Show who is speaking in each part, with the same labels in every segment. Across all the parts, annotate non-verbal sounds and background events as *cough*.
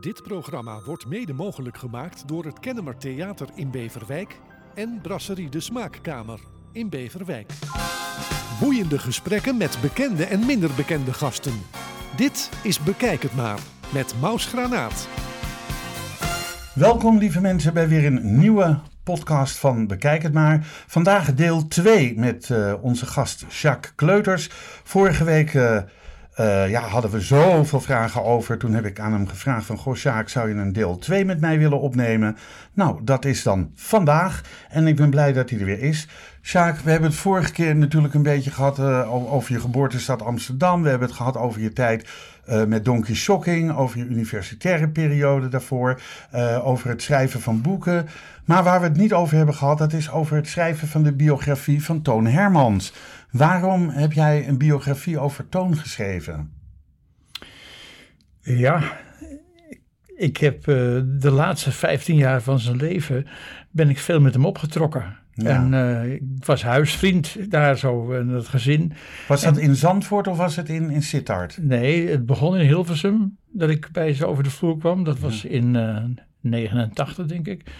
Speaker 1: Dit programma wordt mede mogelijk gemaakt door het Kennemer Theater in Beverwijk en Brasserie de Smaakkamer in Beverwijk. Boeiende gesprekken met bekende en minder bekende gasten. Dit is Bekijk het maar met Maus Granaat.
Speaker 2: Welkom lieve mensen bij weer een nieuwe podcast van Bekijk het maar. Vandaag deel 2 met uh, onze gast Jacques Kleuters. Vorige week uh, uh, ja, hadden we zoveel vragen over. Toen heb ik aan hem gevraagd van... Goh, Sjaak, zou je een deel 2 met mij willen opnemen? Nou, dat is dan vandaag. En ik ben blij dat hij er weer is. Sjaak, we hebben het vorige keer natuurlijk een beetje gehad... Uh, over je geboortestad Amsterdam. We hebben het gehad over je tijd uh, met Donkey Shocking. Over je universitaire periode daarvoor. over het schrijven van boeken. Maar waar we het niet over hebben gehad... dat is over het schrijven van de biografie van Toon Hermans... Waarom heb jij een biografie over Toon geschreven?
Speaker 3: Ja, ik heb uh, de laatste 15 jaar van zijn leven ben ik veel met hem opgetrokken. Ja. En uh, ik was huisvriend daar zo in het gezin.
Speaker 2: Was dat en, in Zandvoort of was het in, in Sittard?
Speaker 3: Nee, het begon in Hilversum dat ik bij ze over de vloer kwam. Dat was ja. in uh, 89 denk ik.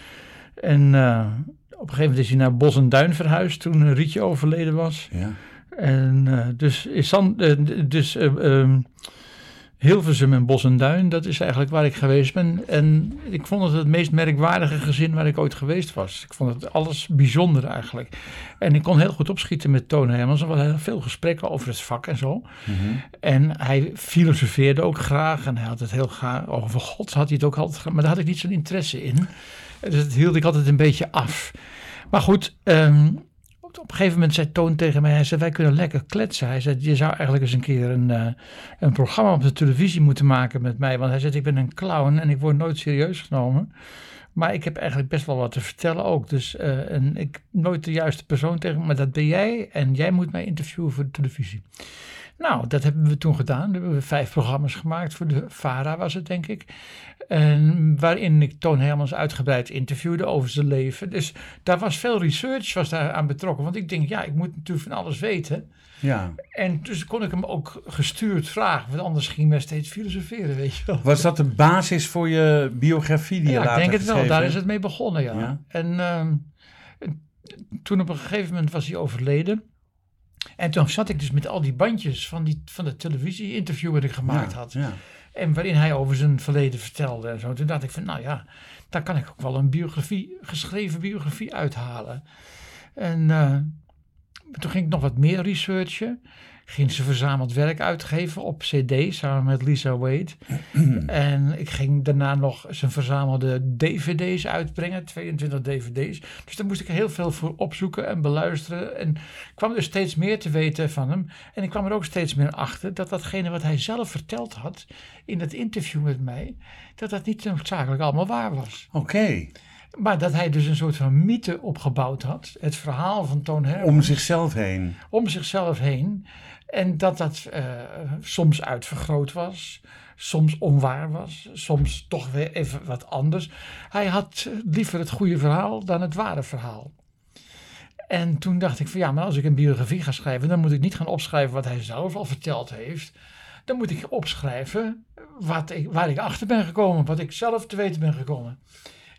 Speaker 3: En een gegeven moment is hij naar Bos en Duin verhuisd toen Rietje overleden was. Ja. En uh, dus, is dan, uh, dus uh, um, Hilversum en Bos en Duin, dat is eigenlijk waar ik geweest ben. En ik vond het het meest merkwaardige gezin waar ik ooit geweest was. Ik vond het alles bijzonder eigenlijk. En ik kon heel goed opschieten met Toon Hermans. Er waren veel gesprekken over het vak en zo. Mm-hmm. En hij filosofeerde ook graag. En hij had het heel graag over God. Had hij het ook altijd Maar daar had ik niet zo'n interesse in. Dus dat hield ik altijd een beetje af. Maar goed, um, op een gegeven moment zei Toon tegen mij, hij zei, wij kunnen lekker kletsen. Hij zei, je zou eigenlijk eens een keer een, uh, een programma op de televisie moeten maken met mij. Want hij zei, ik ben een clown en ik word nooit serieus genomen. Maar ik heb eigenlijk best wel wat te vertellen ook. Dus uh, en ik nooit de juiste persoon tegen maar dat ben jij. En jij moet mij interviewen voor de televisie. Nou, dat hebben we toen gedaan. We hebben vijf programma's gemaakt voor de VARA was het, denk ik. En waarin ik Toon Hermans uitgebreid interviewde over zijn leven. Dus daar was veel research was daar aan betrokken. Want ik denk, ja, ik moet natuurlijk van alles weten. Ja. En dus kon ik hem ook gestuurd vragen. Want anders ging hij steeds filosoferen, weet je wel.
Speaker 2: Was dat de basis voor je biografie die
Speaker 3: ja,
Speaker 2: je later
Speaker 3: ik denk het wel. Daar is het mee begonnen, ja. ja. En uh, toen op een gegeven moment was hij overleden. En toen zat ik dus met al die bandjes van, die, van de televisie-interview dat ik gemaakt
Speaker 2: ja,
Speaker 3: had.
Speaker 2: Ja.
Speaker 3: En waarin hij over zijn verleden vertelde en zo. Toen dacht ik van, nou ja, daar kan ik ook wel een biografie, geschreven biografie uithalen. En uh, toen ging ik nog wat meer researchen. Ging ze verzameld werk uitgeven op CD samen met Lisa Wade. *clears throat* en ik ging daarna nog zijn verzamelde DVD's uitbrengen, 22 DVD's. Dus daar moest ik heel veel voor opzoeken en beluisteren. En ik kwam dus steeds meer te weten van hem. En ik kwam er ook steeds meer achter dat datgene wat hij zelf verteld had in het interview met mij, dat dat niet noodzakelijk allemaal waar was.
Speaker 2: Oké. Okay.
Speaker 3: Maar dat hij dus een soort van mythe opgebouwd had. Het verhaal van Toon Hermans.
Speaker 2: Om zichzelf heen.
Speaker 3: Om zichzelf heen. En dat dat uh, soms uitvergroot was, soms onwaar was, soms toch weer even wat anders. Hij had liever het goede verhaal dan het ware verhaal. En toen dacht ik van ja, maar als ik een biografie ga schrijven, dan moet ik niet gaan opschrijven wat hij zelf al verteld heeft. Dan moet ik opschrijven wat ik, waar ik achter ben gekomen, wat ik zelf te weten ben gekomen.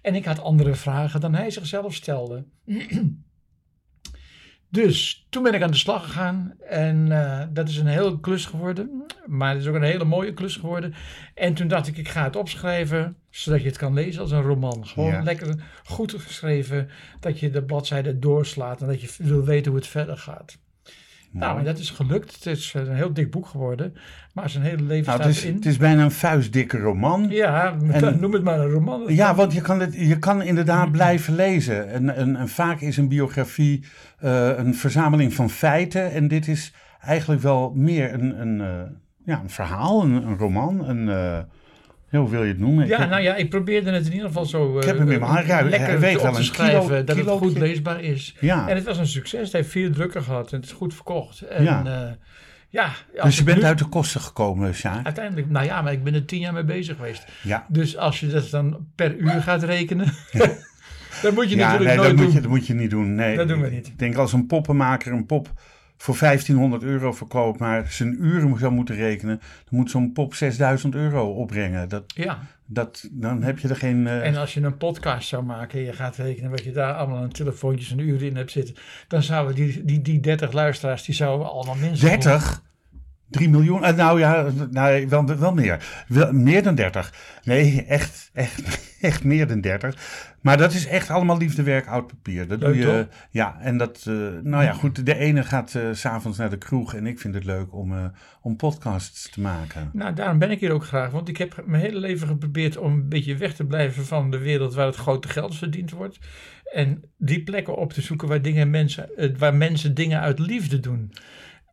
Speaker 3: En ik had andere vragen dan hij zichzelf stelde. *clears throat* Dus toen ben ik aan de slag gegaan en uh, dat is een hele klus geworden, maar het is ook een hele mooie klus geworden. En toen dacht ik, ik ga het opschrijven, zodat je het kan lezen als een roman. Gewoon ja. lekker goed geschreven, dat je de bladzijde doorslaat en dat je wil weten hoe het verder gaat. Nou, en dat is gelukt. Het is een heel dik boek geworden, maar zijn hele leven
Speaker 2: nou,
Speaker 3: staat
Speaker 2: het is,
Speaker 3: in.
Speaker 2: Het is bijna een vuistdikke roman.
Speaker 3: Ja, *laughs* en, noem het maar een roman.
Speaker 2: Ja, want je kan, het, je kan inderdaad blijven lezen. En, en, en vaak is een biografie uh, een verzameling van feiten. En dit is eigenlijk wel meer een, een, uh, ja, een verhaal, een, een roman, een... Uh, hoe wil je het noemen?
Speaker 3: Ja, heb, nou ja, ik probeerde het in ieder geval zo
Speaker 2: ik heb hem in mijn
Speaker 3: uh, lekker
Speaker 2: hij weet
Speaker 3: op te schrijven,
Speaker 2: kilo,
Speaker 3: dat
Speaker 2: kilo,
Speaker 3: het goed leesbaar is.
Speaker 2: Ja.
Speaker 3: En het was een succes. Het heeft vier drukken gehad en het is goed verkocht. En,
Speaker 2: ja.
Speaker 3: Uh, ja,
Speaker 2: dus je bent nu, uit de kosten gekomen, Sjaak?
Speaker 3: Uiteindelijk, nou ja, maar ik ben er tien jaar mee bezig geweest.
Speaker 2: Ja.
Speaker 3: Dus als je dat dan per uur gaat rekenen... *laughs* *laughs* Dat moet je
Speaker 2: ja,
Speaker 3: natuurlijk
Speaker 2: nee,
Speaker 3: nooit
Speaker 2: dat
Speaker 3: doen.
Speaker 2: Moet je, dat moet je niet doen. Nee,
Speaker 3: dat doen we niet.
Speaker 2: Ik denk als een poppenmaker een pop voor 1500 euro verkoopt, maar zijn uren zou moeten rekenen, dan moet zo'n pop 6000 euro opbrengen. Dat,
Speaker 3: Ja,
Speaker 2: dat, dan heb je er geen. eh,
Speaker 3: en als je een podcast zou maken en je gaat rekenen wat je daar allemaal aan telefoontjes en uren in hebt zitten, dan zouden die, die, die 30 luisteraars, die zouden allemaal mensen...
Speaker 2: 30? 3 miljoen? Eh, nou ja, nou, wel, wel meer. Wel, meer dan 30. Nee, echt, echt, *laughs* echt meer dan 30. Maar dat is echt allemaal liefdewerk, oud papier. Dat doe je. Ja, en dat. eh, nou ja, goed. De ene gaat s s'avonds naar de kroeg. En ik vind het leuk om, om podcasts te maken.
Speaker 3: Nou, daarom ben ik hier ook graag. Want ik heb mijn hele leven geprobeerd om een beetje weg te blijven van de wereld waar het grote geld verdiend wordt. En die plekken op te zoeken waar, dingen mensen, waar mensen dingen uit liefde doen.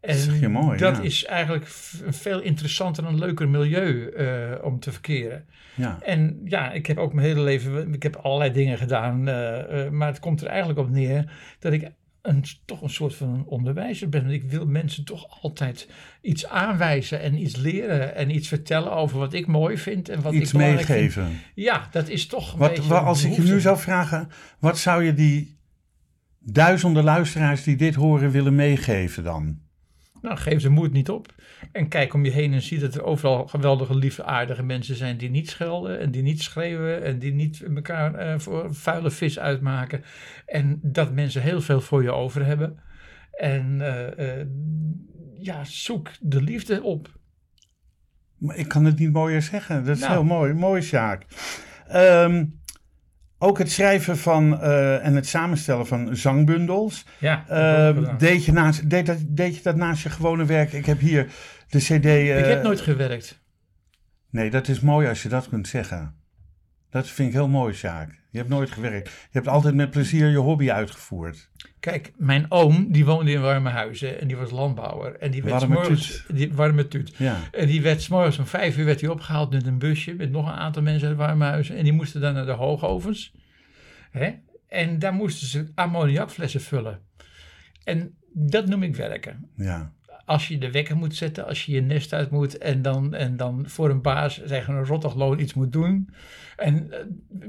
Speaker 3: En
Speaker 2: zeg je mooi,
Speaker 3: dat
Speaker 2: ja.
Speaker 3: is eigenlijk een veel interessanter en leuker milieu eh, om te verkeren.
Speaker 2: Ja.
Speaker 3: En ja, ik heb ook mijn hele leven, ik heb allerlei dingen gedaan. eh, eh, maar het komt er eigenlijk op neer dat ik een, toch een soort van onderwijzer ben. Ik wil mensen toch altijd iets aanwijzen en iets leren en iets vertellen over wat ik mooi vind en wat
Speaker 2: Iets
Speaker 3: ik vind.
Speaker 2: meegeven.
Speaker 3: Ja, dat is toch een
Speaker 2: Wat, als ik je nu zou vragen, wat zou je die duizenden luisteraars die dit horen willen meegeven dan?
Speaker 3: Nou, geef de moed niet op. En kijk om je heen en zie dat er overal geweldige, lieve, aardige mensen zijn die niet schelden en die niet schreeuwen en die niet elkaar eh, voor vuile vis uitmaken. En dat mensen heel veel voor je over hebben. En eh, eh, ja, zoek de liefde op.
Speaker 2: Maar ik kan het niet mooier zeggen. Dat is
Speaker 3: Nou.
Speaker 2: heel mooi. Mooi, Sjaak. Ehm, ook het schrijven van eh, en het samenstellen van zangbundels.
Speaker 3: Ja,
Speaker 2: Ehm, deed, je naast, deed, dat, deed je dat naast je gewone werk? Ik heb hier de cd... eh,
Speaker 3: ik heb nooit gewerkt.
Speaker 2: Nee, dat is mooi als je dat kunt zeggen. Dat vind ik heel mooi, Sjaak. Je hebt nooit gewerkt. Je hebt altijd met plezier je hobby uitgevoerd.
Speaker 3: Kijk, mijn oom die woonde in warme huizen en die was landbouwer. En die werd
Speaker 2: Warme
Speaker 3: s'morgens- Die, warme tuut.
Speaker 2: Ja.
Speaker 3: En die werd 's morgens om vijf uur werd hij opgehaald met een busje met nog een aantal mensen uit Warmhuizen. En die moesten dan naar de hoogovens. Hè? En daar moesten ze ammoniakflessen vullen. En dat noem ik werken.
Speaker 2: Ja.
Speaker 3: Als je de wekker moet zetten, als je je nest uit moet en dan, en dan voor een baas zeggen een rottig loon iets moet doen. En eh,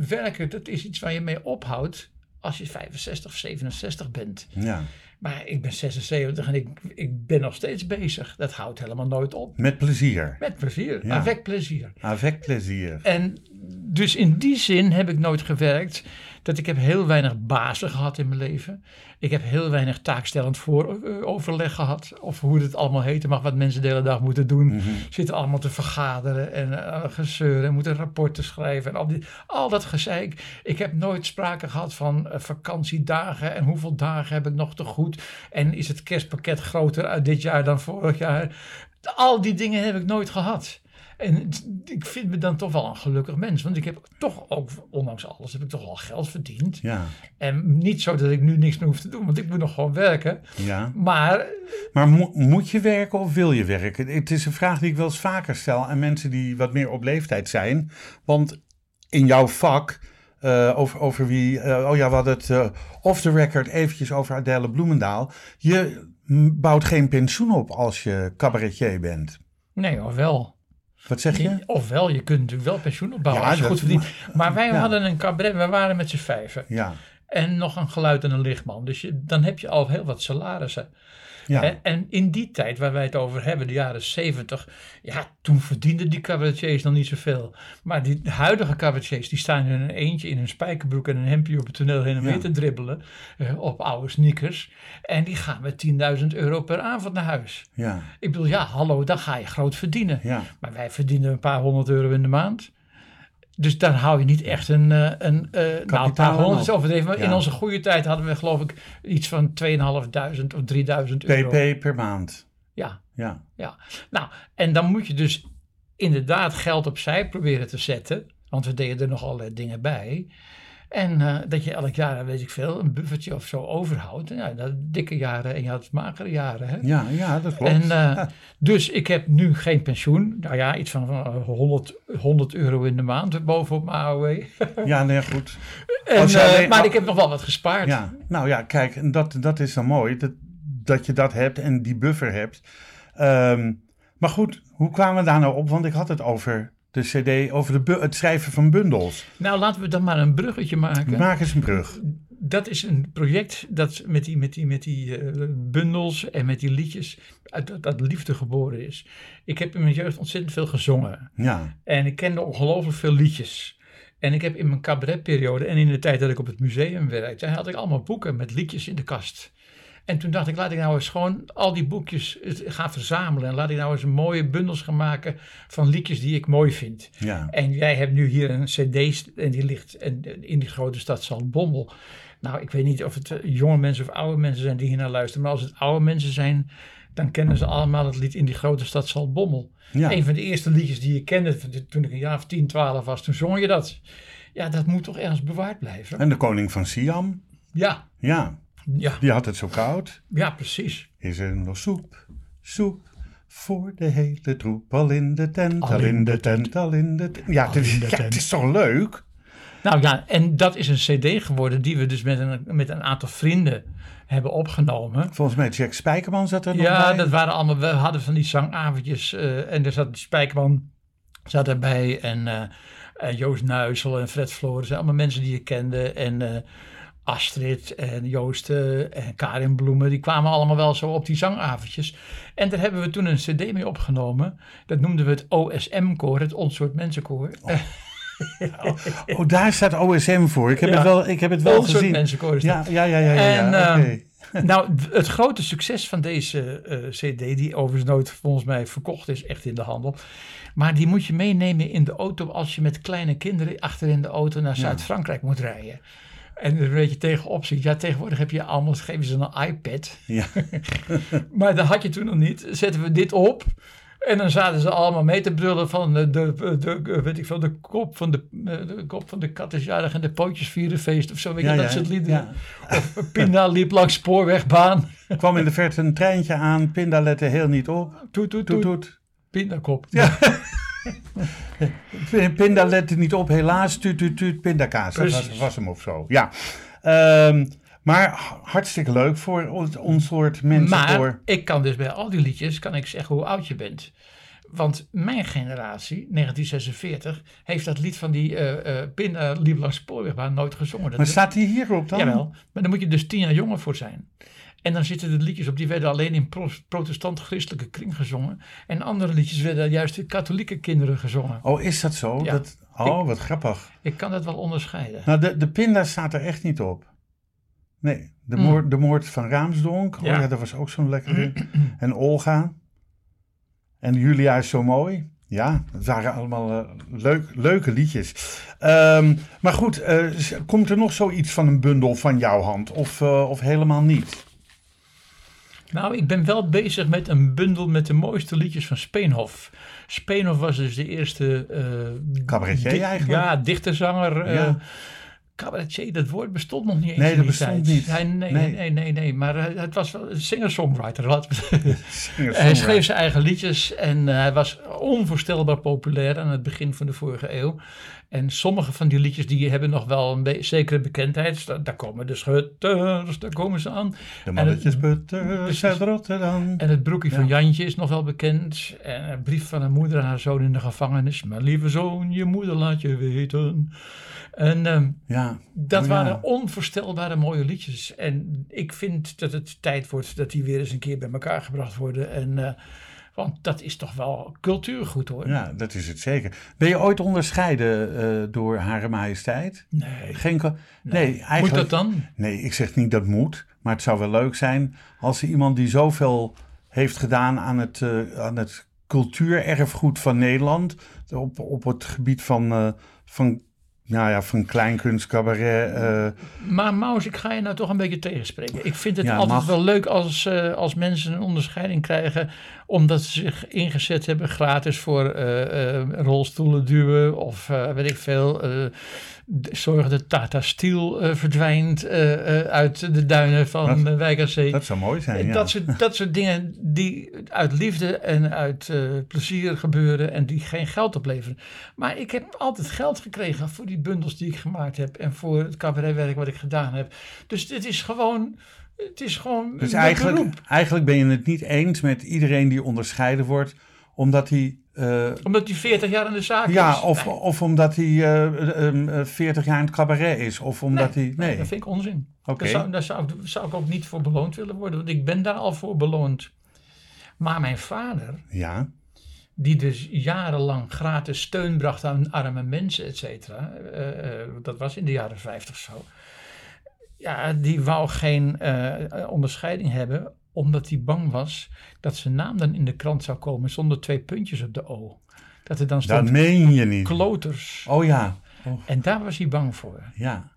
Speaker 3: werken, dat is iets waar je mee ophoudt als je 65 of 67 bent.
Speaker 2: ja.
Speaker 3: Maar ik ben 76 en ik, ik ben nog steeds bezig. Dat houdt helemaal nooit op.
Speaker 2: Met plezier.
Speaker 3: Met plezier,
Speaker 2: Ja.
Speaker 3: avec plezier.
Speaker 2: Avec plezier.
Speaker 3: En dus in die zin heb ik nooit gewerkt. Dat ik heb heel weinig bazen gehad in mijn leven. Ik heb heel weinig taakstellend voor, eh, overleg gehad. Of hoe het allemaal heten mag, wat mensen de hele dag moeten doen.
Speaker 2: Mhm.
Speaker 3: Zitten allemaal te vergaderen en uh, gezeuren en moeten rapporten schrijven. En al, die, al dat gezeik. Ik heb nooit sprake gehad van eh, vakantiedagen en hoeveel dagen heb ik nog te goed. En is het kerstpakket groter uit dit jaar dan vorig jaar. Al die dingen heb ik nooit gehad. En ik vind me dan toch wel een gelukkig mens. Want ik heb toch ook, ondanks alles, heb ik toch al geld verdiend.
Speaker 2: Ja.
Speaker 3: En niet zo dat ik nu niks meer hoef te doen, want ik moet nog gewoon werken.
Speaker 2: ja.
Speaker 3: Maar
Speaker 2: Maar mo- moet je werken of wil je werken? Het is een vraag die ik wel eens vaker stel aan mensen die wat meer op leeftijd zijn. Want in jouw vak, eh, over, over wie... eh, oh ja, we hadden het eh, off the record eventjes over Adele Bloemendaal. Je bouwt geen pensioen op als je cabaretier bent.
Speaker 3: nee, ofwel.
Speaker 2: Wat zeg je?
Speaker 3: Ofwel, je kunt natuurlijk wel pensioen opbouwen
Speaker 2: Ja,
Speaker 3: als je goed verdient. Maar wij
Speaker 2: ja.
Speaker 3: hadden een cabaret, we waren met z'n vijven.
Speaker 2: Ja,
Speaker 3: En nog een geluid en een lichtman. Dus je, dan heb je al heel wat salarissen.
Speaker 2: Ja.
Speaker 3: Hè? En in die tijd waar wij het over hebben, de jaren 70, ja, toen verdienden die cabaretiers nog niet zoveel. Maar die huidige cabaretiers, die staan in een eentje in een spijkerbroek en een hemdje op het toneel heen en
Speaker 2: Ja.
Speaker 3: weer te dribbelen eh, op oude sneakers. En die gaan met 10.000 euro per avond naar huis.
Speaker 2: ja,
Speaker 3: Ik bedoel, ja, hallo, dan ga je groot verdienen.
Speaker 2: ja.
Speaker 3: Maar wij verdienen een paar honderd euro in de maand. Dus daar hou je niet echt een, eh, een eh, nou, een paar
Speaker 2: Kapitaal aan
Speaker 3: honderd overdreven. Maar in onze goede tijd hadden we geloof ik iets van 2.500 of 3.000 euro.
Speaker 2: PP per maand.
Speaker 3: Ja,
Speaker 2: Ja,
Speaker 3: ja. Nou, en dan moet je dus inderdaad geld opzij proberen te zetten. Want we deden er nog allerlei dingen bij. En eh, dat je elk jaar, weet ik veel, een buffertje of zo overhoudt. Ja, dat dikke jaren en je had magere jaren. Hè?
Speaker 2: ja, ja dat klopt.
Speaker 3: En, eh,
Speaker 2: Ja. *laughs*
Speaker 3: Dus ik heb nu geen pensioen. Nou ja, iets van eh, 100, 100 euro in de maand bovenop mijn AOW.
Speaker 2: Ja, nee, goed. *laughs*
Speaker 3: En,
Speaker 2: Als je
Speaker 3: eh,
Speaker 2: alleen-
Speaker 3: maar ik heb nog wel wat gespaard.
Speaker 2: Ja, nou ja, kijk, dat, dat is dan mooi, dat, dat je dat hebt en die buffer hebt. Ehm, maar goed, hoe kwamen we daar nou op? Want ik had het over de cd, over de het schrijven van bundels.
Speaker 3: Nou, laten we dan maar een bruggetje maken.
Speaker 2: Maak eens een brug.
Speaker 3: dat is een project dat met die, met die, met die eh, bundels en met die liedjes uit, uit, uit liefde geboren is. Ik heb in mijn jeugd ontzettend veel gezongen.
Speaker 2: Ja,
Speaker 3: En ik kende ongelooflijk veel liedjes. En ik heb in mijn cabaretperiode en in de tijd dat ik op het museum werkte, had ik allemaal boeken met liedjes in de kast. En toen dacht ik, laat ik nou eens gewoon al die boekjes eh, gaan verzamelen. En laat ik nou eens mooie bundels gaan maken van liedjes die ik mooi vind.
Speaker 2: ja.
Speaker 3: En jij hebt nu hier een cd en die ligt in in die grote stad Zaltbommel. Nou, ik weet niet of het eh, jonge mensen of oude mensen zijn die hier naar luisteren. Maar als het oude mensen zijn, dan kennen ze allemaal het lied in die grote stad Zaltbommel.
Speaker 2: ja.
Speaker 3: Een van de eerste liedjes die je kende toen ik een jaar of 10, 12 was, toen zong je dat. Ja, dat moet toch ergens bewaard blijven?
Speaker 2: En de koning van Siam,
Speaker 3: Ja,
Speaker 2: ja,
Speaker 3: ja,
Speaker 2: die had het zo koud.
Speaker 3: ja, precies.
Speaker 2: Is er nog soep, soep voor de hele troep? Al in de tent, al,
Speaker 3: Al
Speaker 2: in de tent, al in de tent. Ja, het is,
Speaker 3: in de
Speaker 2: ja,
Speaker 3: tent.
Speaker 2: het is toch leuk?
Speaker 3: Nou ja, en dat is een cd geworden die we dus met een, met een aantal vrienden hebben opgenomen.
Speaker 2: Volgens mij Jack Spijkerman zat er nog
Speaker 3: Ja,
Speaker 2: bij.
Speaker 3: dat waren allemaal, we hadden van die zangavondjes eh, en er zat Spijkerman zat erbij en eh, Joost Nuisel en Fred Floris, allemaal mensen die je kende en Astrid en Joost eh, en Karin Bloemen, die kwamen allemaal wel zo op die zangavondjes. En daar hebben we toen een cd mee opgenomen, dat noemden we het OSM-koor, het Onsoort Mensenkoor. *laughs*
Speaker 2: Oh, daar staat OSM voor. Ik heb
Speaker 3: Ja.
Speaker 2: het wel, ik heb het wel gezien.
Speaker 3: Mensenkoor is.
Speaker 2: Ja, ja, ja, ja. ja,
Speaker 3: En,
Speaker 2: ja,
Speaker 3: ehm. *laughs* Nou, het grote succes van deze eh, CD, die overigens nooit volgens mij verkocht is, echt in de handel. Maar die moet je meenemen in de auto als je met kleine kinderen achter in de auto naar Zuid-Frankrijk moet rijden. En er een beetje tegenop ziet. Ja, tegenwoordig heb je allemaal, geven ze een iPad.
Speaker 2: Ja. *laughs*
Speaker 3: Maar dat had je toen nog niet. Zetten we dit op. En dan zaten ze allemaal mee te brullen van de, de, weet ik veel, de kop van de, eh, de kop van de kat is jarig en de pootjes vieren feest of zo. Weet
Speaker 2: Ja,
Speaker 3: je,
Speaker 2: ja,
Speaker 3: dat soort liederen.
Speaker 2: ja.
Speaker 3: Of Pinda liep langs spoorbaan.
Speaker 2: Er *laughs* kwam in de verte een treintje aan. Pinda lette heel niet op.
Speaker 3: Toet, toet,
Speaker 2: Toet,
Speaker 3: toet. Pindakop. *laughs*
Speaker 2: Pinda lette niet op, helaas. Tuut, tuut, tuut. Pindakaas. Dat was, was hem of zo. Ja. Ehm, maar hartstikke leuk voor ons, ons soort mensen.
Speaker 3: Maar
Speaker 2: voor.
Speaker 3: ik kan dus bij al die liedjes kan ik zeggen hoe oud je bent. Want mijn generatie, 1946, heeft dat lied van die eh eh Pinda liep langs spoorbaan nooit gezongen. Dat
Speaker 2: Maar staat hij hierop dan?
Speaker 3: Jawel, maar daar moet je dus tien jaar jonger voor zijn. En dan zitten de liedjes op, die werden alleen in pro- protestant-christelijke kring gezongen. En andere liedjes werden juist in katholieke kinderen gezongen.
Speaker 2: Oh, is dat zo?
Speaker 3: Ja.
Speaker 2: Dat, oh, wat grappig.
Speaker 3: Ik kan dat wel onderscheiden.
Speaker 2: Nou, de, de pinda staat er echt niet op. Nee, de,
Speaker 3: Mm.
Speaker 2: moord, de moord van Raamsdonk. Oh
Speaker 3: Ja.
Speaker 2: ja, dat was ook zo'n lekkere. *clears throat* en Olga. En Julia is zo mooi. Ja, het waren allemaal eh, leuk, leuke liedjes. Ehm, maar goed, eh, komt er nog zoiets van een bundel van jouw hand? Of, eh, of helemaal niet?
Speaker 3: Nou, ik ben wel bezig met een bundel met de mooiste liedjes van Speenhof. Speenhof was dus de eerste... eh,
Speaker 2: Cabaretier eigenlijk?
Speaker 3: Ja, dichterzanger. eh,
Speaker 2: Ja.
Speaker 3: Cabaretier, dat woord bestond nog niet eens
Speaker 2: Nee,
Speaker 3: in
Speaker 2: dat bestond niet.
Speaker 3: Hij, nee,
Speaker 2: Nee.
Speaker 3: nee, nee, nee, nee. Maar eh, het was wel een singer-songwriter. *laughs* Hij schreef zijn eigen liedjes en eh, hij was onvoorstelbaar populair aan het begin van de vorige eeuw. En sommige van die liedjes die hebben nog wel een be- zekere bekendheid. Daar, komen de schutters, daar komen ze aan.
Speaker 2: De mannetjesputters
Speaker 3: Precies.
Speaker 2: uit Rotterdam.
Speaker 3: En het broekje van
Speaker 2: Ja.
Speaker 3: Jantje is nog wel bekend. En een brief van een moeder aan haar zoon in de gevangenis. Mijn lieve zoon, je moeder laat je weten. En ehm,
Speaker 2: Ja,
Speaker 3: dat
Speaker 2: Oh ja.
Speaker 3: waren onvoorstelbare mooie liedjes. En ik vind dat het tijd wordt dat die weer eens een keer bij elkaar gebracht worden. En, eh, want dat is toch wel cultuurgoed hoor.
Speaker 2: ja, dat is het zeker. Ben je ooit onderscheiden eh, door Hare Majesteit?
Speaker 3: Nee.
Speaker 2: Geen, ko- nee, eigenlijk,
Speaker 3: Moet dat dan?
Speaker 2: Nee, ik zeg niet dat moet, maar het zou wel leuk zijn als er iemand die zoveel heeft gedaan aan het, eh, aan het cultuurerfgoed van Nederland, op, op het gebied van, van, nou ja, van kleinkunst, cabaret. eh,
Speaker 3: Maar Maus, ik ga je nou toch een beetje tegenspreken. Ik vind het
Speaker 2: Ja,
Speaker 3: altijd
Speaker 2: mag.
Speaker 3: wel leuk als, eh, als mensen een onderscheiding krijgen. omdat ze zich ingezet hebben gratis voor eh, rolstoelen duwen. of weet ik veel. Zorgen dat Tata Steel eh, verdwijnt eh, eh, uit de duinen van
Speaker 2: Dat-
Speaker 3: Wijk aan Zee.
Speaker 2: dat zou mooi zijn. Ja.
Speaker 3: Dat, soort, dat soort dingen die uit liefde en uit plezier gebeuren en die geen geld opleveren. Maar ik heb altijd geld gekregen voor die bundels die ik gemaakt heb en voor het cabaretwerk wat ik gedaan heb. Dus dit is gewoon, het is gewoon
Speaker 2: Dus eigenlijk,
Speaker 3: beroep.
Speaker 2: eigenlijk ben je het niet eens met iedereen die onderscheiden wordt, omdat hij eh,
Speaker 3: Omdat hij 40 jaar in de zaak
Speaker 2: ja,
Speaker 3: is.
Speaker 2: of,
Speaker 3: Nee,
Speaker 2: of omdat hij eh, ehm, eh, 40 jaar in het cabaret is. Of omdat
Speaker 3: nee,
Speaker 2: hij.
Speaker 3: nee,
Speaker 2: Nee,
Speaker 3: dat vind ik onzin.
Speaker 2: oké.
Speaker 3: Daar, zou, daar zou, ik- zou ik ook niet voor beloond willen worden, want ik ben daar al voor beloond. Maar mijn vader,
Speaker 2: Ja,
Speaker 3: die dus jarenlang gratis steun bracht aan arme mensen, et cetera. eh, eh, dat was in de jaren 50 zo. Ja, die wou geen eh, onderscheiding hebben, omdat hij bang was dat zijn naam dan in de krant zou komen zonder twee puntjes op de O. Dat er dan
Speaker 2: dat
Speaker 3: stond
Speaker 2: meen je niet.
Speaker 3: kloters.
Speaker 2: Oh ja, oh,
Speaker 3: En daar was hij bang voor.
Speaker 2: ja.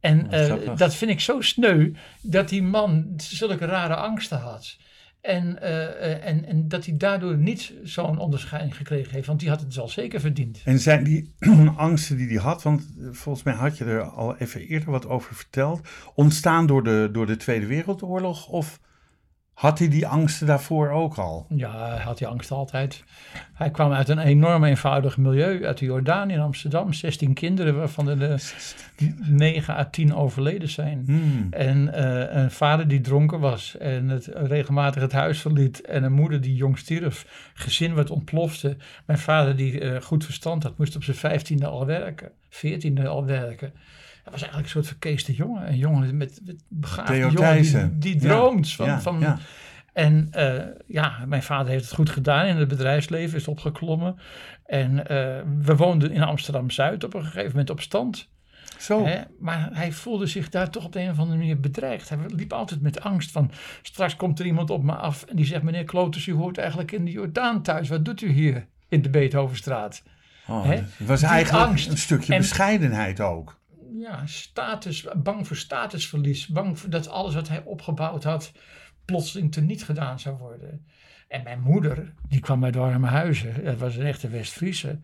Speaker 3: En
Speaker 2: Wat
Speaker 3: eh,
Speaker 2: grappig.
Speaker 3: dat vind ik zo sneu dat die man zulke rare angsten had. En, eh, eh, en, en dat hij daardoor niet zo'n onderscheiding gekregen heeft, want die had het wel zeker verdiend.
Speaker 2: En zijn die *clears throat* angsten die hij had, want eh, volgens mij had je er al even eerder wat over verteld, ontstaan door de, door de Tweede Wereldoorlog? Of had hij die angsten daarvoor ook al?
Speaker 3: Ja, hij had die angst altijd. Hij kwam uit een enorm eenvoudig milieu, uit de Jordaan in Amsterdam. 16 kinderen, waarvan er de 9 à 10 overleden zijn.
Speaker 2: Hmm.
Speaker 3: En eh, een vader die dronken was en het, regelmatig het huis verliet. En een moeder die jong stierf. Gezin wat ontplofte. Mijn vader die eh, goed verstand had, moest op zijn vijftiende al werken. Veertiende al werken. Hij was eigenlijk een soort verkeeste jongen. Een jongen met, met jongen die, die droomt. Van, van. En eh, ja, mijn vader heeft het goed gedaan in het bedrijfsleven, is opgeklommen. En eh, we woonden in Amsterdam-Zuid op een gegeven moment op stand.
Speaker 2: Zo,
Speaker 3: Hè? Maar hij voelde zich daar toch op de een of andere manier bedreigd. Hij liep altijd met angst van, straks komt er iemand op me af en die zegt, meneer Klotus, u hoort eigenlijk in de Jordaan thuis. Wat doet u hier in de Beethovenstraat?
Speaker 2: oh, het was
Speaker 3: Die
Speaker 2: eigenlijk
Speaker 3: angst.
Speaker 2: een stukje
Speaker 3: En-
Speaker 2: bescheidenheid ook.
Speaker 3: Ja, status, bang voor statusverlies. Bang voor dat alles wat hij opgebouwd had plotseling teniet gedaan zou worden. En mijn moeder, die kwam uit warme huizen. Dat was een echte West-Friese.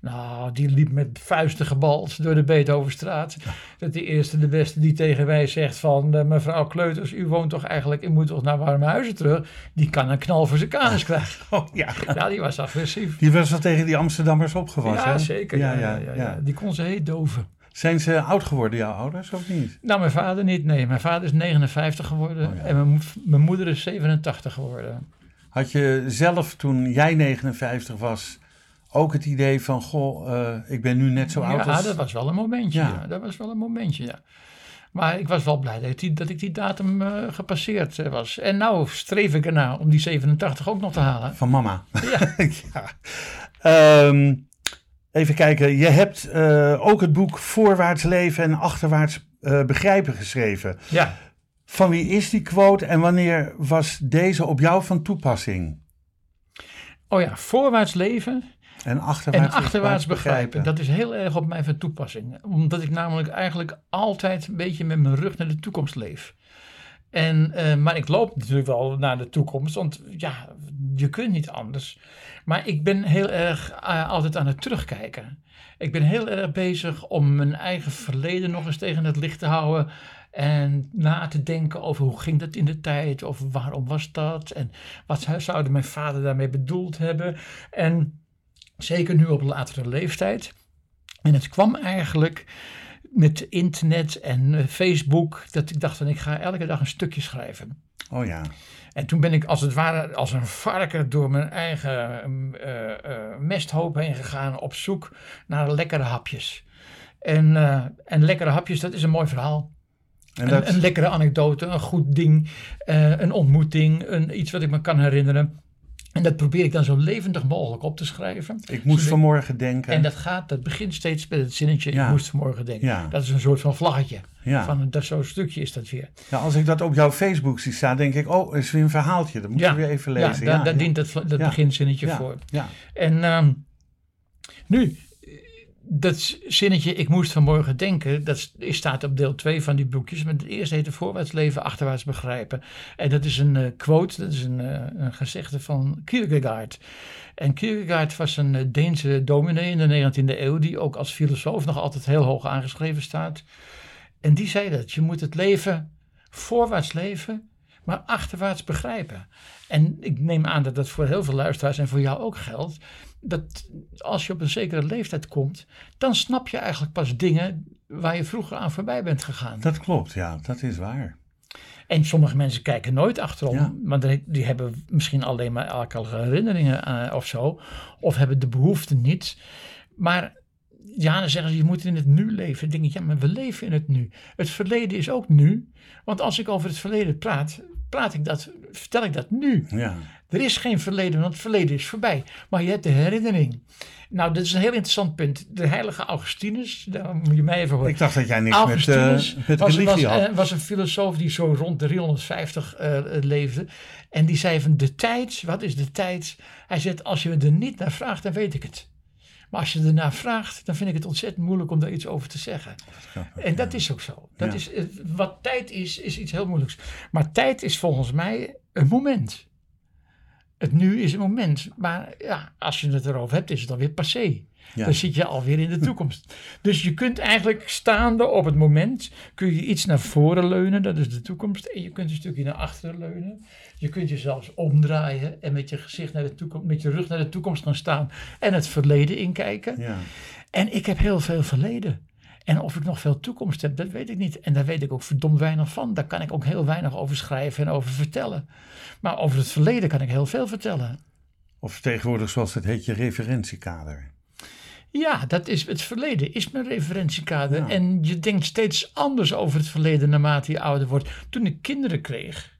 Speaker 3: Nou, die liep met vuisten gebald door de Beethovenstraat. Dat de eerste, de beste die tegen mij zegt van... eh, mevrouw Kleuters, u woont toch eigenlijk... u moet toch naar warme huizen terug? Die kan een knal voor zijn kanus *laughs* krijgen.
Speaker 2: Oh ja,
Speaker 3: Ja, die was agressief.
Speaker 2: die was wel tegen die Amsterdammers opgewassen.
Speaker 3: Ja,
Speaker 2: hè?
Speaker 3: zeker.
Speaker 2: Ja,
Speaker 3: Ja,
Speaker 2: ja,
Speaker 3: ja, ja,
Speaker 2: ja.
Speaker 3: Die kon ze heet doven.
Speaker 2: Zijn ze oud geworden, jouw ouders, of niet?
Speaker 3: Nou, mijn vader niet. Nee, mijn vader is 59 geworden
Speaker 2: Oh ja.
Speaker 3: en mijn, mo- mijn moeder is 87 geworden.
Speaker 2: Had je zelf, toen jij 59 was, ook het idee van, goh, eh, ik ben nu net zo oud
Speaker 3: ja,
Speaker 2: als...
Speaker 3: dat was wel een momentje.
Speaker 2: Ja.
Speaker 3: Ja. dat was wel een momentje, ja. Maar ik was wel blij dat ik die, dat ik die datum eh, gepasseerd eh, was. En nou streef ik ernaar om die 87 ook nog te halen.
Speaker 2: Van mama.
Speaker 3: Ja, *laughs*
Speaker 2: ja. Ehm, even kijken, je hebt eh, ook het boek Voorwaarts leven en Achterwaarts eh, begrijpen geschreven.
Speaker 3: ja.
Speaker 2: Van wie is die quote en wanneer was deze op jou van toepassing?
Speaker 3: Oh ja, voorwaarts leven
Speaker 2: En achterwaarts,
Speaker 3: en achterwaarts begrijpen. Dat is heel erg op mij van toepassing. Omdat ik namelijk eigenlijk altijd een beetje met mijn rug naar de toekomst leef. En, eh, maar ik loop natuurlijk wel naar de toekomst, want ja, je kunt niet anders. Maar ik ben heel erg eh, altijd aan het terugkijken. Ik ben heel erg bezig om mijn eigen verleden nog eens tegen het licht te houden. En na te denken over hoe ging dat in de tijd, of waarom was dat, en wat zou- zou mijn vader daarmee bedoeld hebben. En zeker nu op latere leeftijd. En het kwam eigenlijk met internet en eh, Facebook, dat ik dacht van ik ga elke dag een stukje schrijven.
Speaker 2: Oh ja,
Speaker 3: En toen ben ik als het ware als een varken door mijn eigen mm, eh, eh, mesthoop heen gegaan op zoek naar lekkere hapjes. En, en lekkere hapjes, dat is een mooi verhaal.
Speaker 2: en dat,
Speaker 3: Een, een lekkere anekdote, een goed ding, een ontmoeting, een, iets wat ik me kan herinneren. En dat probeer ik dan zo levendig mogelijk op te schrijven.
Speaker 2: ik moest
Speaker 3: Zodat-
Speaker 2: vanmorgen denken.
Speaker 3: En dat gaat, dat begint steeds met het zinnetje,
Speaker 2: Ja.
Speaker 3: ik moest vanmorgen denken.
Speaker 2: Ja.
Speaker 3: Dat is een soort van vlaggetje.
Speaker 2: ja.
Speaker 3: Van, dat zo'n stukje is dat weer.
Speaker 2: ja, als ik dat op jouw Facebook zie staan, denk ik, oh, is weer een verhaaltje. Dat moet je weer even lezen.
Speaker 3: Ja, daar, daar dient dat, dat beginzinnetje voor.
Speaker 2: Ja,
Speaker 3: En ehm, nu, dat zinnetje, ik moest vanmorgen denken, dat staat op deel 2 van die boekjes. Maar het eerste heet voorwaarts leven, achterwaarts begrijpen. En dat is een eh, quote, dat is een, eh, een gezegde van Kierkegaard. En Kierkegaard was een eh, Deense dominee in de 19e eeuw, die ook als filosoof nog altijd heel hoog aangeschreven staat. En die zei dat, je moet het leven voorwaarts leven, maar achterwaarts begrijpen. En ik neem aan dat dat voor heel veel luisteraars en voor jou ook geldt. Dat als je op een zekere leeftijd komt, dan snap je eigenlijk pas dingen waar je vroeger aan voorbij bent gegaan.
Speaker 2: dat klopt. Ja, dat is waar.
Speaker 3: En sommige mensen kijken nooit achterom,
Speaker 2: Ja.
Speaker 3: want die- hebben misschien alleen maar alcoholische herinneringen eh, of zo, of hebben de behoefte niet. Maar ja, dan zeggen ze, je moet in het nu leven. Dan denk ik, ja, maar we leven in het nu. Het verleden is ook nu, want als ik over het verleden praat, praat ik dat, vertel ik dat nu.
Speaker 2: Ja.
Speaker 3: Er is geen verleden, want het verleden is voorbij. Maar je hebt de herinnering. Nou, dit is een heel interessant punt. De heilige Augustinus, daar moet je mij even horen.
Speaker 2: Ik dacht dat jij niks met, eh, met
Speaker 3: was,
Speaker 2: religie
Speaker 3: was,
Speaker 2: had.
Speaker 3: eh, was een filosoof die zo rond 350 eh, leefde. En die zei van de tijd, wat is de tijd? Hij zegt, als je er niet naar vraagt, dan weet ik het. Maar als je ernaar vraagt, dan vind ik het ontzettend moeilijk om daar iets over te zeggen. En dat is ook zo. Dat
Speaker 2: Ja.
Speaker 3: is, wat tijd is, is iets heel moeilijks. Maar tijd is volgens mij een moment. Het nu is een moment. Maar ja, als je het erover hebt, is het alweer passé.
Speaker 2: Ja.
Speaker 3: Dan zit je alweer in de toekomst. Dus je kunt eigenlijk staande op het moment, kun je iets naar voren leunen, dat is de toekomst. En je kunt een stukje naar achteren leunen. Je kunt je zelfs omdraaien en met je gezicht naar de toekomst, met je rug naar de toekomst gaan staan en het verleden inkijken.
Speaker 2: Ja.
Speaker 3: En ik heb heel veel verleden. En of ik nog veel toekomst heb, dat weet ik niet. En daar weet ik ook verdomd weinig van. Daar kan ik ook heel weinig over schrijven en over vertellen. Maar over het verleden kan ik heel veel vertellen.
Speaker 2: Of tegenwoordig zoals het heet, je referentiekader.
Speaker 3: Ja, dat is het verleden, is mijn referentiekader.
Speaker 2: Ja.
Speaker 3: En je denkt steeds anders over het verleden naarmate je ouder wordt. Toen ik kinderen kreeg,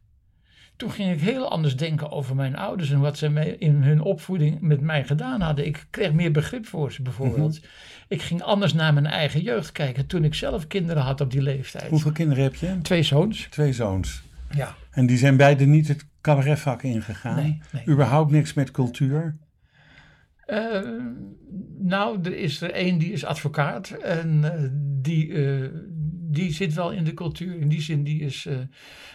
Speaker 3: toen ging ik heel anders denken over mijn ouders en wat ze in hun opvoeding met mij gedaan hadden. Ik kreeg meer begrip voor ze bijvoorbeeld. Ik ging anders naar mijn eigen jeugd kijken toen ik zelf kinderen had op die leeftijd.
Speaker 2: Hoeveel kinderen heb je?
Speaker 3: Twee zoons.
Speaker 2: Twee zoons.
Speaker 3: Ja.
Speaker 2: En die zijn beide niet het cabaretvak ingegaan?
Speaker 3: Nee, nee.
Speaker 2: Überhaupt niks met cultuur?
Speaker 3: Eh, nou, er is er één die is advocaat en eh, die, eh, die zit wel in de cultuur. In die zin, die is eh,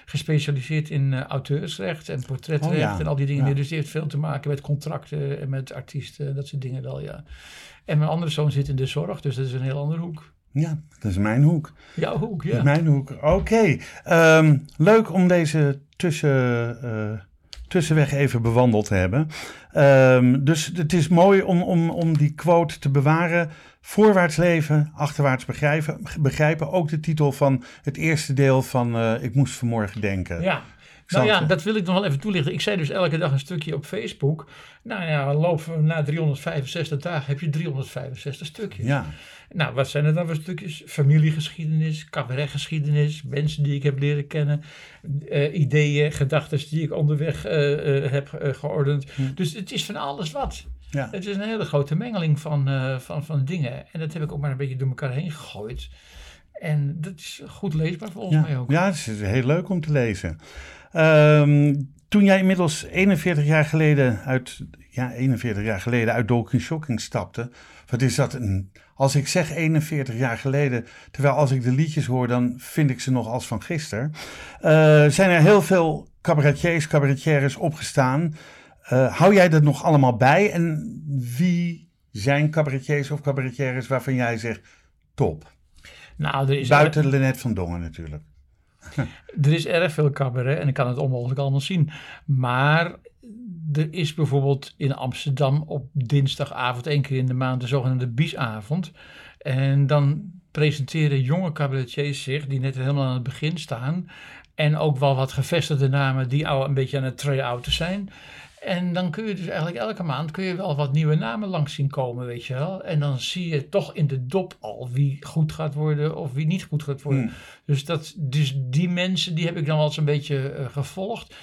Speaker 3: gespecialiseerd in eh, auteursrecht en portretrecht
Speaker 2: Oh ja,
Speaker 3: en al die dingen
Speaker 2: ja.
Speaker 3: Dus die heeft veel te maken met contracten en met artiesten, dat soort dingen wel, ja. En mijn andere zoon zit in de zorg, dus dat is een heel andere hoek.
Speaker 2: Ja, dat is mijn hoek.
Speaker 3: Jouw hoek, ja.
Speaker 2: mijn hoek. Oké. Ehm, leuk om deze tussen, eh, tussenweg even bewandeld te hebben. Ehm, dus het is mooi om, om, om die quote te bewaren. Voorwaarts leven, achterwaarts begrijpen. begrijpen. Ook de titel van het eerste deel van eh, Ik moest vanmorgen denken.
Speaker 3: Ja. Nou ja, dat wil ik nog wel even toelichten. Ik zei dus elke dag een stukje op Facebook. Nou ja, lopen we na 365 dagen heb je 365 stukjes.
Speaker 2: Ja.
Speaker 3: Nou, wat zijn er dan voor stukjes? Familiegeschiedenis, cabaretgeschiedenis, mensen die ik heb leren kennen, eh, ideeën, gedachten die ik onderweg eh, heb geordend. Dus het is van alles wat.
Speaker 2: Ja.
Speaker 3: Het is een hele grote mengeling van, eh, van, van dingen. En dat heb ik ook maar een beetje door elkaar heen gegooid. En dat is goed leesbaar volgens mij ook.
Speaker 2: ja, het is heel leuk om te lezen. Ehm, toen jij inmiddels 41 jaar geleden uit, ja, 41 jaar geleden uit Dolken Shocking stapte, wat is dat een, als ik zeg 41 jaar geleden, terwijl als ik de liedjes hoor, dan vind ik ze nog als van gisteren, eh, zijn er heel veel cabaretiers, cabaretières opgestaan. Eh, hou jij dat nog allemaal bij? En wie zijn cabaretiers of cabaretières waarvan jij zegt, top?
Speaker 3: Nou, er is,
Speaker 2: Buiten Lennet van Dongen natuurlijk. *laughs*
Speaker 3: er is erg veel cabaret en ik kan het onmogelijk allemaal zien. Maar er is bijvoorbeeld in Amsterdam op dinsdagavond, één keer in de maand, de zogenaamde biesavond. En dan presenteren jonge cabaretiers zich, die net helemaal aan het begin staan. En ook wel wat gevestigde namen die al een beetje aan het try-outen zijn. En dan kun je dus eigenlijk elke maand kun je wel wat nieuwe namen langs zien komen, weet je wel. En dan zie je toch in de dop al wie goed gaat worden of wie niet goed gaat worden.
Speaker 2: Hmm.
Speaker 3: Dus, dat, dus die mensen, die heb ik dan wel eens een beetje eh, gevolgd.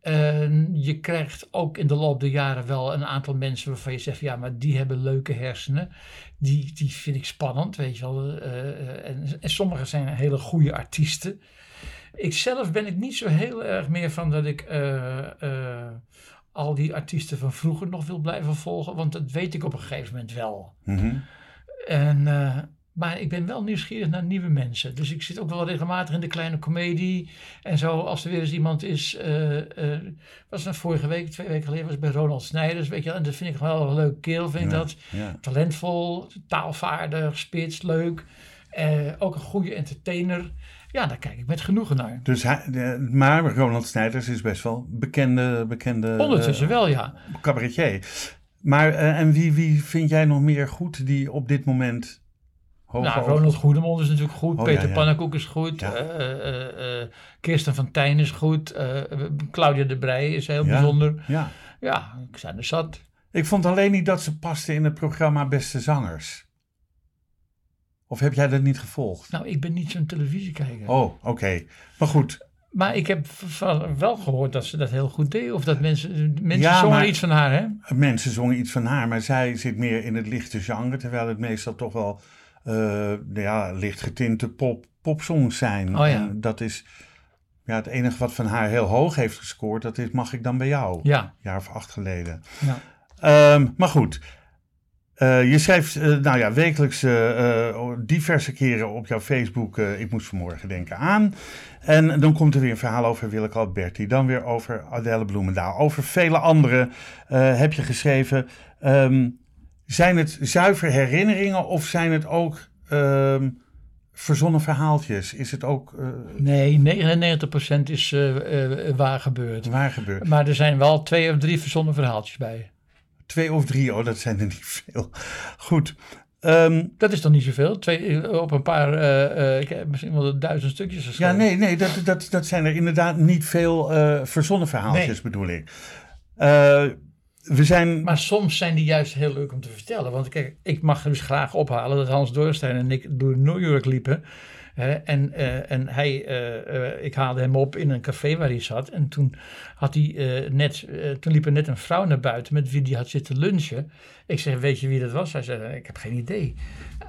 Speaker 3: En je krijgt ook in de loop der jaren wel een aantal mensen waarvan je zegt, ja, maar die hebben leuke hersenen. Die, die vind ik spannend, weet je wel. Eh, eh, en, en sommigen zijn hele goede artiesten. Ik zelf ben ik niet zo heel erg meer van dat ik al die artiesten van vroeger nog wil blijven volgen. Want dat weet ik op een gegeven moment wel.
Speaker 2: Mhm.
Speaker 3: En, eh, maar ik ben wel nieuwsgierig naar nieuwe mensen. Dus ik zit ook wel regelmatig in de kleine komedie. En zo, als er weer eens iemand is. eh, was het vorige week, twee weken geleden, was bij Ronald Snijders. Weet je, wel, en dat vind ik wel een leuk kerel, vind ik
Speaker 2: Ja,
Speaker 3: dat.
Speaker 2: ja.
Speaker 3: Talentvol, taalvaardig, spits, leuk. Ook een goede entertainer. Ja, daar kijk ik met genoegen naar.
Speaker 2: Dus hij, de- maar Ronald Snijders is best wel bekende, bekende
Speaker 3: Ondertussen
Speaker 2: eh,
Speaker 3: wel, ja.
Speaker 2: cabaretier. Maar eh, en wie, wie vind jij nog meer goed die op dit moment
Speaker 3: Nou. Ronald Goedemond is natuurlijk goed.
Speaker 2: Oh,
Speaker 3: Peter
Speaker 2: ja, ja.
Speaker 3: Pannenkoek is goed.
Speaker 2: Ja.
Speaker 3: eh, Kirsten van Tijn is goed. Claudia de Brij is heel bijzonder.
Speaker 2: Ja.
Speaker 3: Ja, ik zijn er zat.
Speaker 2: Ik vond alleen niet dat ze paste in het programma Beste Zangers. Of heb jij dat niet gevolgd?
Speaker 3: Nou, ik ben niet zo'n televisiekijker.
Speaker 2: Oh, oké. Maar goed,
Speaker 3: Maar ik heb wel gehoord dat ze dat heel goed deed. Of dat mensen, mensen
Speaker 2: Ja,
Speaker 3: zongen
Speaker 2: maar-
Speaker 3: iets van haar, hè?
Speaker 2: mensen zongen iets van haar, maar zij zit meer in het lichte genre, terwijl het meestal toch wel nou ja, licht getinte pop, popsongs zijn.
Speaker 3: Oh ja.
Speaker 2: En dat is ja, het enige wat van haar heel hoog heeft gescoord, dat is Mag ik dan bij jou?
Speaker 3: Ja.
Speaker 2: Een jaar of acht geleden.
Speaker 3: ja.
Speaker 2: Ehm, maar goed, Eh, je schrijft eh, nou ja, wekelijks eh, diverse keren op jouw Facebook, ik moest vanmorgen denken aan. En dan komt er weer een verhaal over Willeke Alberti, dan weer over Adele Bloemendaal, over vele anderen heb je geschreven. Ehm, zijn het zuiver herinneringen of zijn het ook ehm, verzonnen verhaaltjes? Is het ook
Speaker 3: Nee, 99% is waar gebeurd.
Speaker 2: waar gebeurd?
Speaker 3: Maar er zijn wel twee of drie verzonnen verhaaltjes bij.
Speaker 2: Twee of drie, oh dat zijn er niet veel. Goed. Ehm,
Speaker 3: Dat is toch niet zoveel? Twee, eh, op een paar, eh, eh, ik heb misschien wel duizend stukjes
Speaker 2: Ja,
Speaker 3: geschreven.
Speaker 2: nee, nee dat, dat, dat zijn er inderdaad niet veel eh, verzonnen verhaaltjes,
Speaker 3: Nee.
Speaker 2: bedoel ik. We zijn.
Speaker 3: Maar soms zijn die juist heel leuk om te vertellen. Want kijk, ik mag dus graag ophalen dat Hans Dorstein en ik door New York liepen. En eh, en hij, eh, eh, ik haalde hem op in een café waar hij zat. En toen, had hij, net, toen liep er net een vrouw naar buiten met wie hij had zitten lunchen. Ik zeg, weet je wie dat was? Hij zei, ik heb geen idee.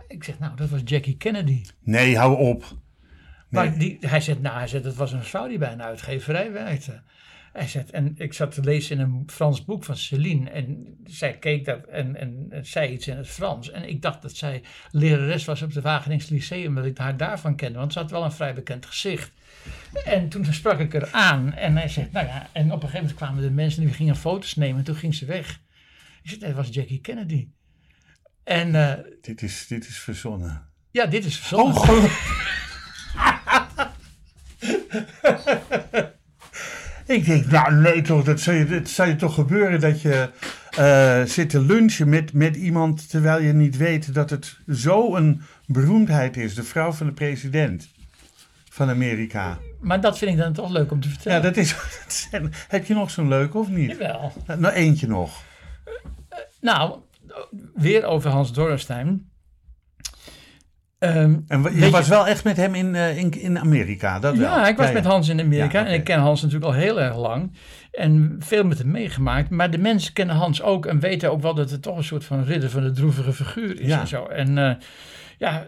Speaker 3: Ik zeg, nou, dat was Jackie Kennedy.
Speaker 2: Nee, hou op. Nee.
Speaker 3: Maar die, hij zegt, nou, hij zegt, het was een vrouw die bij een uitgeverij werkte. Hij zegt, en ik zat te lezen in een Frans boek van Celine. En zij keek dat en, en, en zei iets in het Frans. En ik dacht dat zij lerares was op de Wageningse Lyceum, dat ik haar daarvan kende. Want ze had wel een vrij bekend gezicht. En toen sprak ik haar aan. En hij zegt, nou ja, en op een gegeven moment kwamen de mensen die gingen foto's nemen. En toen ging ze weg. Ik zeg, dat was Jackie Kennedy. En eh,
Speaker 2: Dit, is, dit is verzonnen.
Speaker 3: ja, dit is verzonnen.
Speaker 2: Oh, *laughs* gelukkig. Ik denk, nou nee toch, dat zou je, dat zou je toch gebeuren dat je eh, zit te lunchen met, met iemand terwijl je niet weet dat het zo een beroemdheid is. De vrouw van de president van Amerika.
Speaker 3: Maar dat vind ik dan toch leuk om te vertellen.
Speaker 2: Ja, dat is. *laughs* heb je nog zo'n leuke of niet?
Speaker 3: Jawel.
Speaker 2: Nou, eentje nog.
Speaker 3: Nou, weer over Hans Dorrestein. Ehm,
Speaker 2: En je was
Speaker 3: je-
Speaker 2: wel echt met hem in, eh, in, in Amerika, dat wel.
Speaker 3: ja, ik was
Speaker 2: Ja,
Speaker 3: met. Hans in Amerika
Speaker 2: Ja,
Speaker 3: en ik ken Hans natuurlijk al heel erg lang. En veel met hem meegemaakt. Maar de mensen kennen Hans ook en weten ook wel dat het toch een soort van ridder van de droevige figuur is
Speaker 2: Ja.
Speaker 3: en zo. En eh, ja,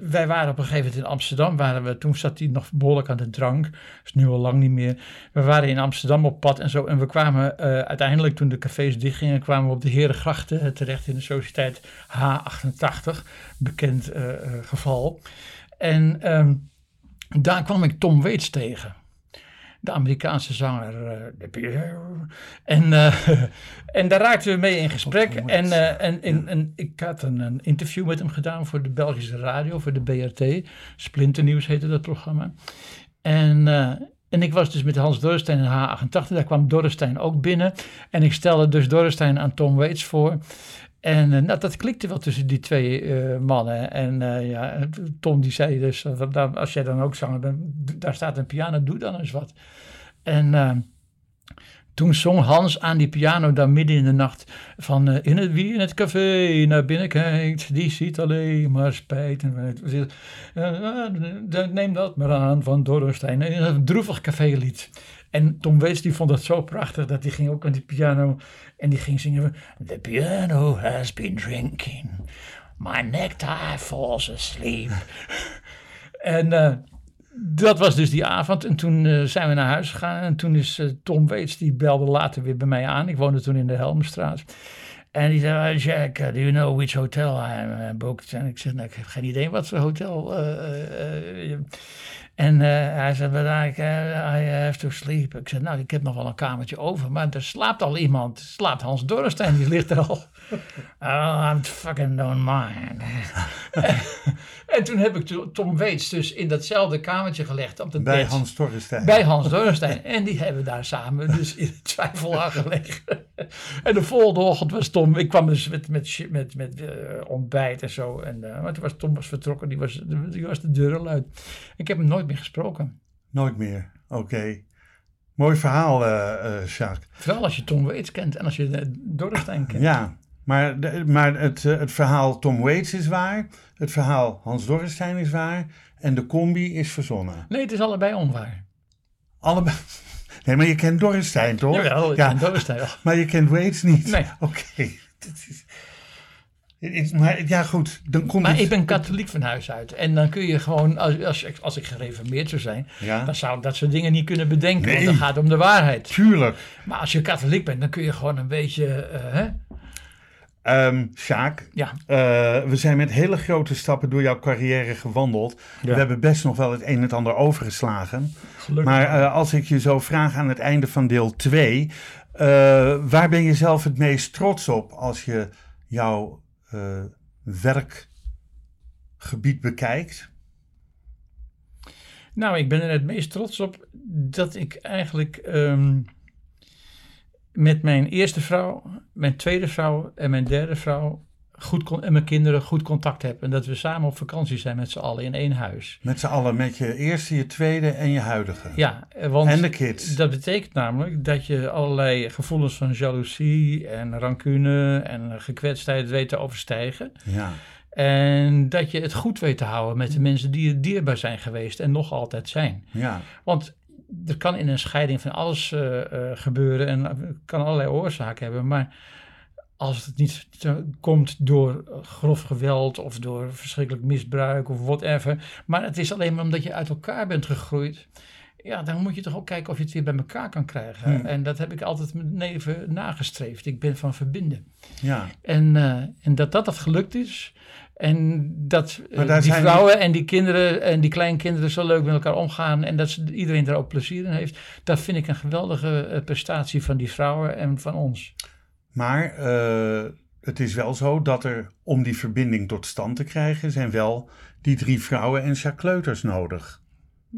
Speaker 3: wij waren op een gegeven moment in Amsterdam. Waren we, toen zat hij nog behoorlijk aan de drank. Is nu al lang niet meer. We waren in Amsterdam op pad en zo. En we kwamen eh, uiteindelijk, toen de cafés dichtgingen, kwamen we op de Herengrachten eh, terecht in de sociëteit H88. Bekend eh, geval. En ehm, daar kwam ik Tom Waits tegen. De Amerikaanse zanger. eh, en, eh, *laughs* en daar raakten we mee in gesprek. En, eh, en, en, en ik had een, een interview met hem gedaan voor de Belgische radio, voor de BRT. Splinternieuws heette dat programma. En, en ik was dus met Hans Dorrestein in H88. Daar kwam Dorrestein ook binnen. En ik stelde dus Dorrestein aan Tom Waits voor. En nou, dat klikte wel tussen die twee eh, mannen. En eh, ja, Tom die zei dus, als jij dan ook zanger bent, daar staat een piano, doe dan eens wat. En toen zong Hans aan die piano dan midden in de nacht van in het, wie in het café naar binnen kijkt, die ziet alleen maar spijt. En, neem dat maar aan van Dorrestein. Een droevig cafélied. En Tom Waits die vond dat zo prachtig dat hij ging ook aan die piano en die ging zingen The piano has been drinking, my necktie falls asleep. *laughs* en eh, dat was dus die avond en toen eh, zijn we naar huis gegaan en toen is eh, Tom Waits, die belde later weer bij mij aan. Ik woonde toen in de Helmstraat. En die zei, "Oh, Jack, do you know which hotel I am booked? En ik zei, nou, ik heb geen idee wat voor hotel. En eh, hij zei, but I, I have to sleep. Ik zei, nou, ik heb nog wel een kamertje over, maar er slaapt al iemand. Er slaapt Hans Dorrestein, die ligt er al. *laughs* oh, I'm fucking don't mind. *laughs* en toen heb ik to- Tom Waits dus in datzelfde kamertje gelegd op de
Speaker 2: Bij
Speaker 3: bed.
Speaker 2: Hans Torrestein.
Speaker 3: Bij Hans Dorrestein. *laughs* En die hebben daar samen dus in twijfel aan gelegen. en de volgende ochtend was Tom, ik kwam dus met, met, met, met eh, ontbijt en zo. En, maar toen was Tom was vertrokken, die was, die was de deur al uit. Ik heb hem nooit meer gesproken.
Speaker 2: Nooit meer. Oké. Mooi verhaal, eh Jacques.
Speaker 3: Vooral als je Tom Waits kent en als je uh, Dorrestein kent.
Speaker 2: Ja, maar, de- maar het, het verhaal Tom Waits is waar. Het verhaal Hans Dorrestein is waar. En de combi is verzonnen.
Speaker 3: Nee, het is allebei onwaar.
Speaker 2: Allebei. *laughs* Nee, maar je kent Dorrestein toch?
Speaker 3: Jawel, ik
Speaker 2: ja,
Speaker 3: ken Dorrestein
Speaker 2: maar je kent Waits niet.
Speaker 3: Nee.
Speaker 2: Oké. *laughs* Is- Maar ja, goed. Dan komt
Speaker 3: Maar
Speaker 2: het-
Speaker 3: ik ben katholiek van huis uit. En dan kun je gewoon, als, als, ik- als ik gereformeerd zou zijn,
Speaker 2: Ja,
Speaker 3: dan zou ik dat soort dingen niet kunnen bedenken.
Speaker 2: Nee.
Speaker 3: Want dan gaat het om de waarheid.
Speaker 2: tuurlijk.
Speaker 3: Maar als je katholiek bent, dan kun je gewoon een beetje, eh, hè?
Speaker 2: Ehm Sjaak,
Speaker 3: Ja,
Speaker 2: eh, we zijn met hele grote stappen door jouw carrière gewandeld.
Speaker 3: Ja.
Speaker 2: We hebben best nog wel het een en het ander overgeslagen.
Speaker 3: gelukkig.
Speaker 2: Maar eh, als ik je zo vraag aan het einde van deel 2, waar ben je zelf het meest trots op als je jouw eh, werkgebied bekijkt?
Speaker 3: Nou, ik ben er het meest trots op dat ik eigenlijk ehm, met mijn eerste vrouw, mijn tweede vrouw en mijn derde vrouw goed con- en mijn kinderen goed contact heb. En dat we samen op vakantie zijn met z'n allen in één huis.
Speaker 2: Met z'n allen, met je eerste, je tweede en je huidige.
Speaker 3: Ja, want
Speaker 2: En de kids.
Speaker 3: dat betekent namelijk dat je allerlei gevoelens van jaloezie en rancune en gekwetstheid weet te overstijgen.
Speaker 2: Ja,
Speaker 3: En dat je het goed weet te houden met de mensen die je dierbaar zijn geweest en nog altijd zijn.
Speaker 2: ja,
Speaker 3: Want er kan in een scheiding van alles eh, eh, gebeuren en kan allerlei oorzaken hebben. Maar als het niet te- komt door grof geweld of door verschrikkelijk misbruik of whatever. Maar het is alleen maar omdat je uit elkaar bent gegroeid. Ja, dan moet je toch ook kijken of je het weer bij elkaar kan krijgen.
Speaker 2: Hmm.
Speaker 3: En dat heb ik altijd met neven nagestreefd. Ik ben van verbinden.
Speaker 2: ja.
Speaker 3: En, eh, en dat dat, dat gelukt is. En dat eh, die vrouwen en die kinderen en die kleinkinderen zo leuk met elkaar omgaan. En dat ze, iedereen er ook plezier in heeft. Dat vind ik een geweldige eh, prestatie van die vrouwen en van ons.
Speaker 2: Maar eh, het is wel zo dat er, om die verbinding tot stand te krijgen, zijn wel die drie vrouwen en Jacques nodig.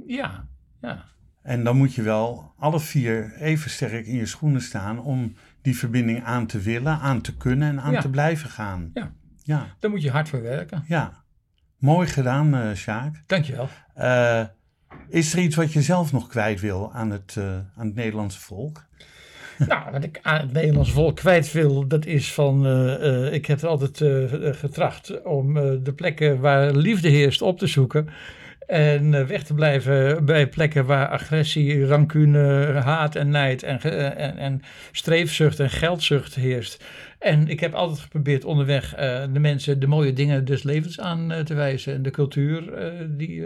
Speaker 3: Ja, ja.
Speaker 2: En dan moet je wel alle vier even sterk in je schoenen staan om die verbinding aan te willen, aan te kunnen en aan
Speaker 3: Ja.
Speaker 2: te blijven gaan.
Speaker 3: Ja.
Speaker 2: Ja,
Speaker 3: Daar moet je hard voor werken.
Speaker 2: ja. Mooi gedaan, eh Sjaak.
Speaker 3: Dankjewel.
Speaker 2: Eh is er iets wat je zelf nog kwijt wil aan het, eh, aan het Nederlandse volk?
Speaker 3: Nou, wat ik aan het Nederlands volk kwijt wil, dat is van, eh, eh, ik heb altijd eh, getracht om de plekken waar liefde heerst op te zoeken. En weg te blijven bij plekken waar agressie, rancune, haat en nijd en, en, en streefzucht en geldzucht heerst. En ik heb altijd geprobeerd onderweg de mensen de mooie dingen des levens aan te wijzen. En de cultuur die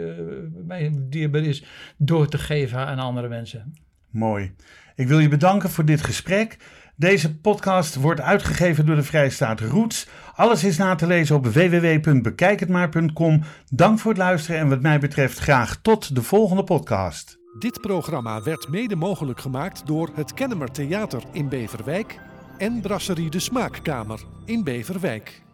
Speaker 3: mij dierbaar is, door te geven aan andere mensen.
Speaker 2: Mooi. Ik wil je bedanken voor dit gesprek. Deze podcast wordt uitgegeven door de Vrijstaat Roots. Alles is na te lezen op www.bekijkhetmaar.com. Dank voor het luisteren en wat mij betreft graag tot de volgende podcast.
Speaker 1: Dit programma werd mede mogelijk gemaakt door het Kennemer Theater in Beverwijk en Brasserie de Smaakkamer in Beverwijk.